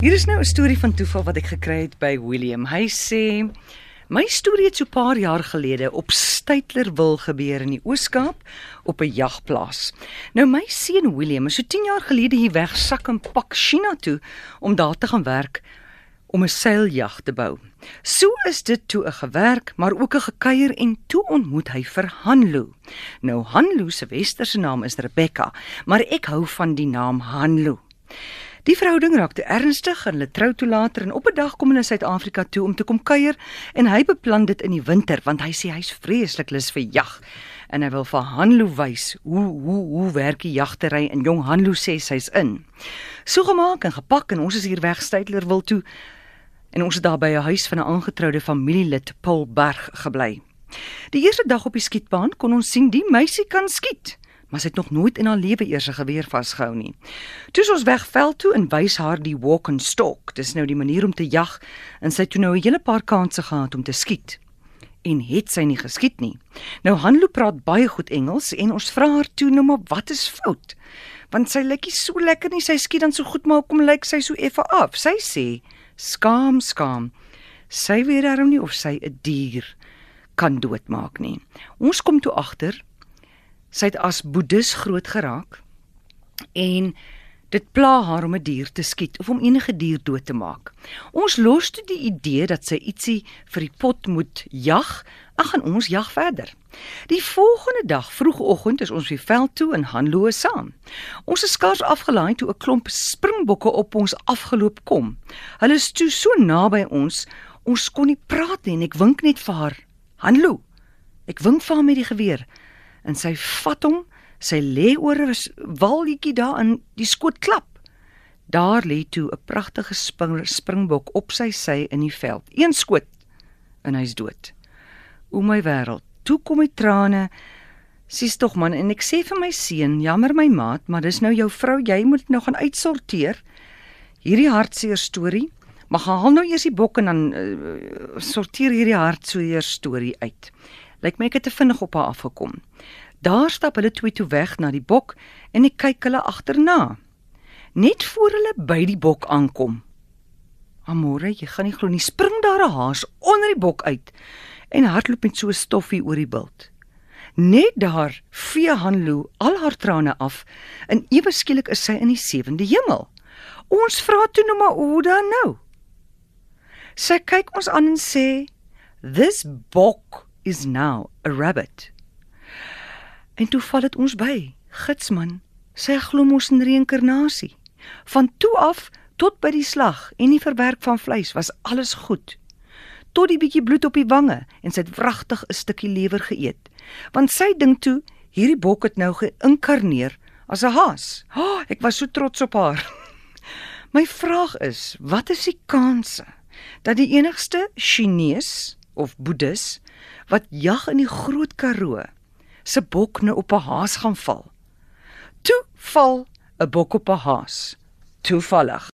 Hier is nou 'n storie van toeval wat ek gekry het by William. Hy sê my storie het so 'n paar jaar gelede op Stytlerwil gebeur in die Oos-Kaap op 'n jagplaas. Nou my seun William is so 10 jaar gelede hier weg sak en pak China toe om daar te gaan werk om 'n seiljag te bou. So is dit toe 'n gewerk, maar ook 'n gekuier en toe ontmoet hy vir Hanlu. Nou Hanlu se westerse naam is Rebecca, maar ek hou van die naam Hanlu. Die verhouding raak te ernstig en hulle trou toe later en op 'n dag kom hulle in Suid-Afrika toe om te kom kuier en hy beplan dit in die winter want hy sê hy's vreeslik lus vir jag en hy wil vir Hanlu wys hoe hoe hoe werk die jagtery en jong Hanlu sê sy's in. So gemaak en gepak en ons is hier weg Stytler wil toe en ons het daar by 'n huis van 'n aangetroude familielid Paul Berg gebly. Die eerste dag op die skietbaan kon ons sien die meisie kan skiet maar sy het nog nooit in haar lewe eers 'n geweer vasgehou nie. Toe ons weg veld toe en wys haar die walk and stalk. Dis nou die manier om te jag en sy het toe nou 'n hele paar kansse gehad om te skiet. En het sy nie geskiet nie. Nou Hanlo praat baie goed Engels en ons vra haar toe nou maar wat is fout? Want sy lyk so lekker nie, sy skiet dan so goed maar hoekom lyk sy so effe af? Sy sê: "Skaam, skaam." Sy weet daarom nie of sy 'n dier kan doodmaak nie. Ons kom toe agter sy het as boeddhis groot geraak en dit pla haar om 'n dier te skiet of om enige dier dood te maak. Ons los toe die idee dat sy ietsie vir die pot moet jag, ag gaan ons jag verder. Die volgende dag vroegoggend is ons weer veld toe in Hanloe saam. Ons is skaars afgelaai toe 'n klomp springbokke op ons afgeloop kom. Hulle is toe so naby ons, ons kon nie praat nie en ek wink net vir haar. Hanlo. Ek wink vir haar met die geweer en sy vat hom, sy lê oor 'n walletjie daar in die skoot klap. Daar lê toe 'n pragtige spring, springbok op sy sy in die veld. Een skoot en hy's dood. O my wêreld, toe kom die trane. Sis tog man en ek sê vir my seun, jammer my maat, maar dis nou jou vrou, jy moet nou gaan uitsorteer. Hierdie hartseer storie, maar gaan haal nou eers die bok en dan uh, sorteer hierdie hartseer storie uit. Lyk my ek het te vinnig op haar afgekom. Daar stap hulle twee toe weg na die bok en ek kyk hulle agterna. Net voor hulle by die bok aankom. Amore, jy gaan nie glo nie, spring daar 'n haas onder die bok uit en hardloop met so 'n stoffie oor die bult. Net daar vee Hanlo al haar trane af en ewe skielik is sy in die sewende hemel. Ons vra toe nou maar hoe dan nou? Sy kyk ons aan en sê: "This bok is now a rabbit. En toe val dit ons by, gitsman, sy glo mos in reïnkarnasie. Van toe af tot by die slag en die verwerk van vleis was alles goed. Tot die bietjie bloed op die wange en sy het wragtig 'n stukkie lewer geëet. Want sy dink toe hierdie bok het nou geïnkarneer as 'n haas. Oh, ek was so trots op haar. My vraag is, wat is die kanse dat die enigste Chinese of Boeddhis wat jag in die Groot Karoo se bok nou op 'n haas gaan val. Toe val 'n bok op 'n haas. Toevallig.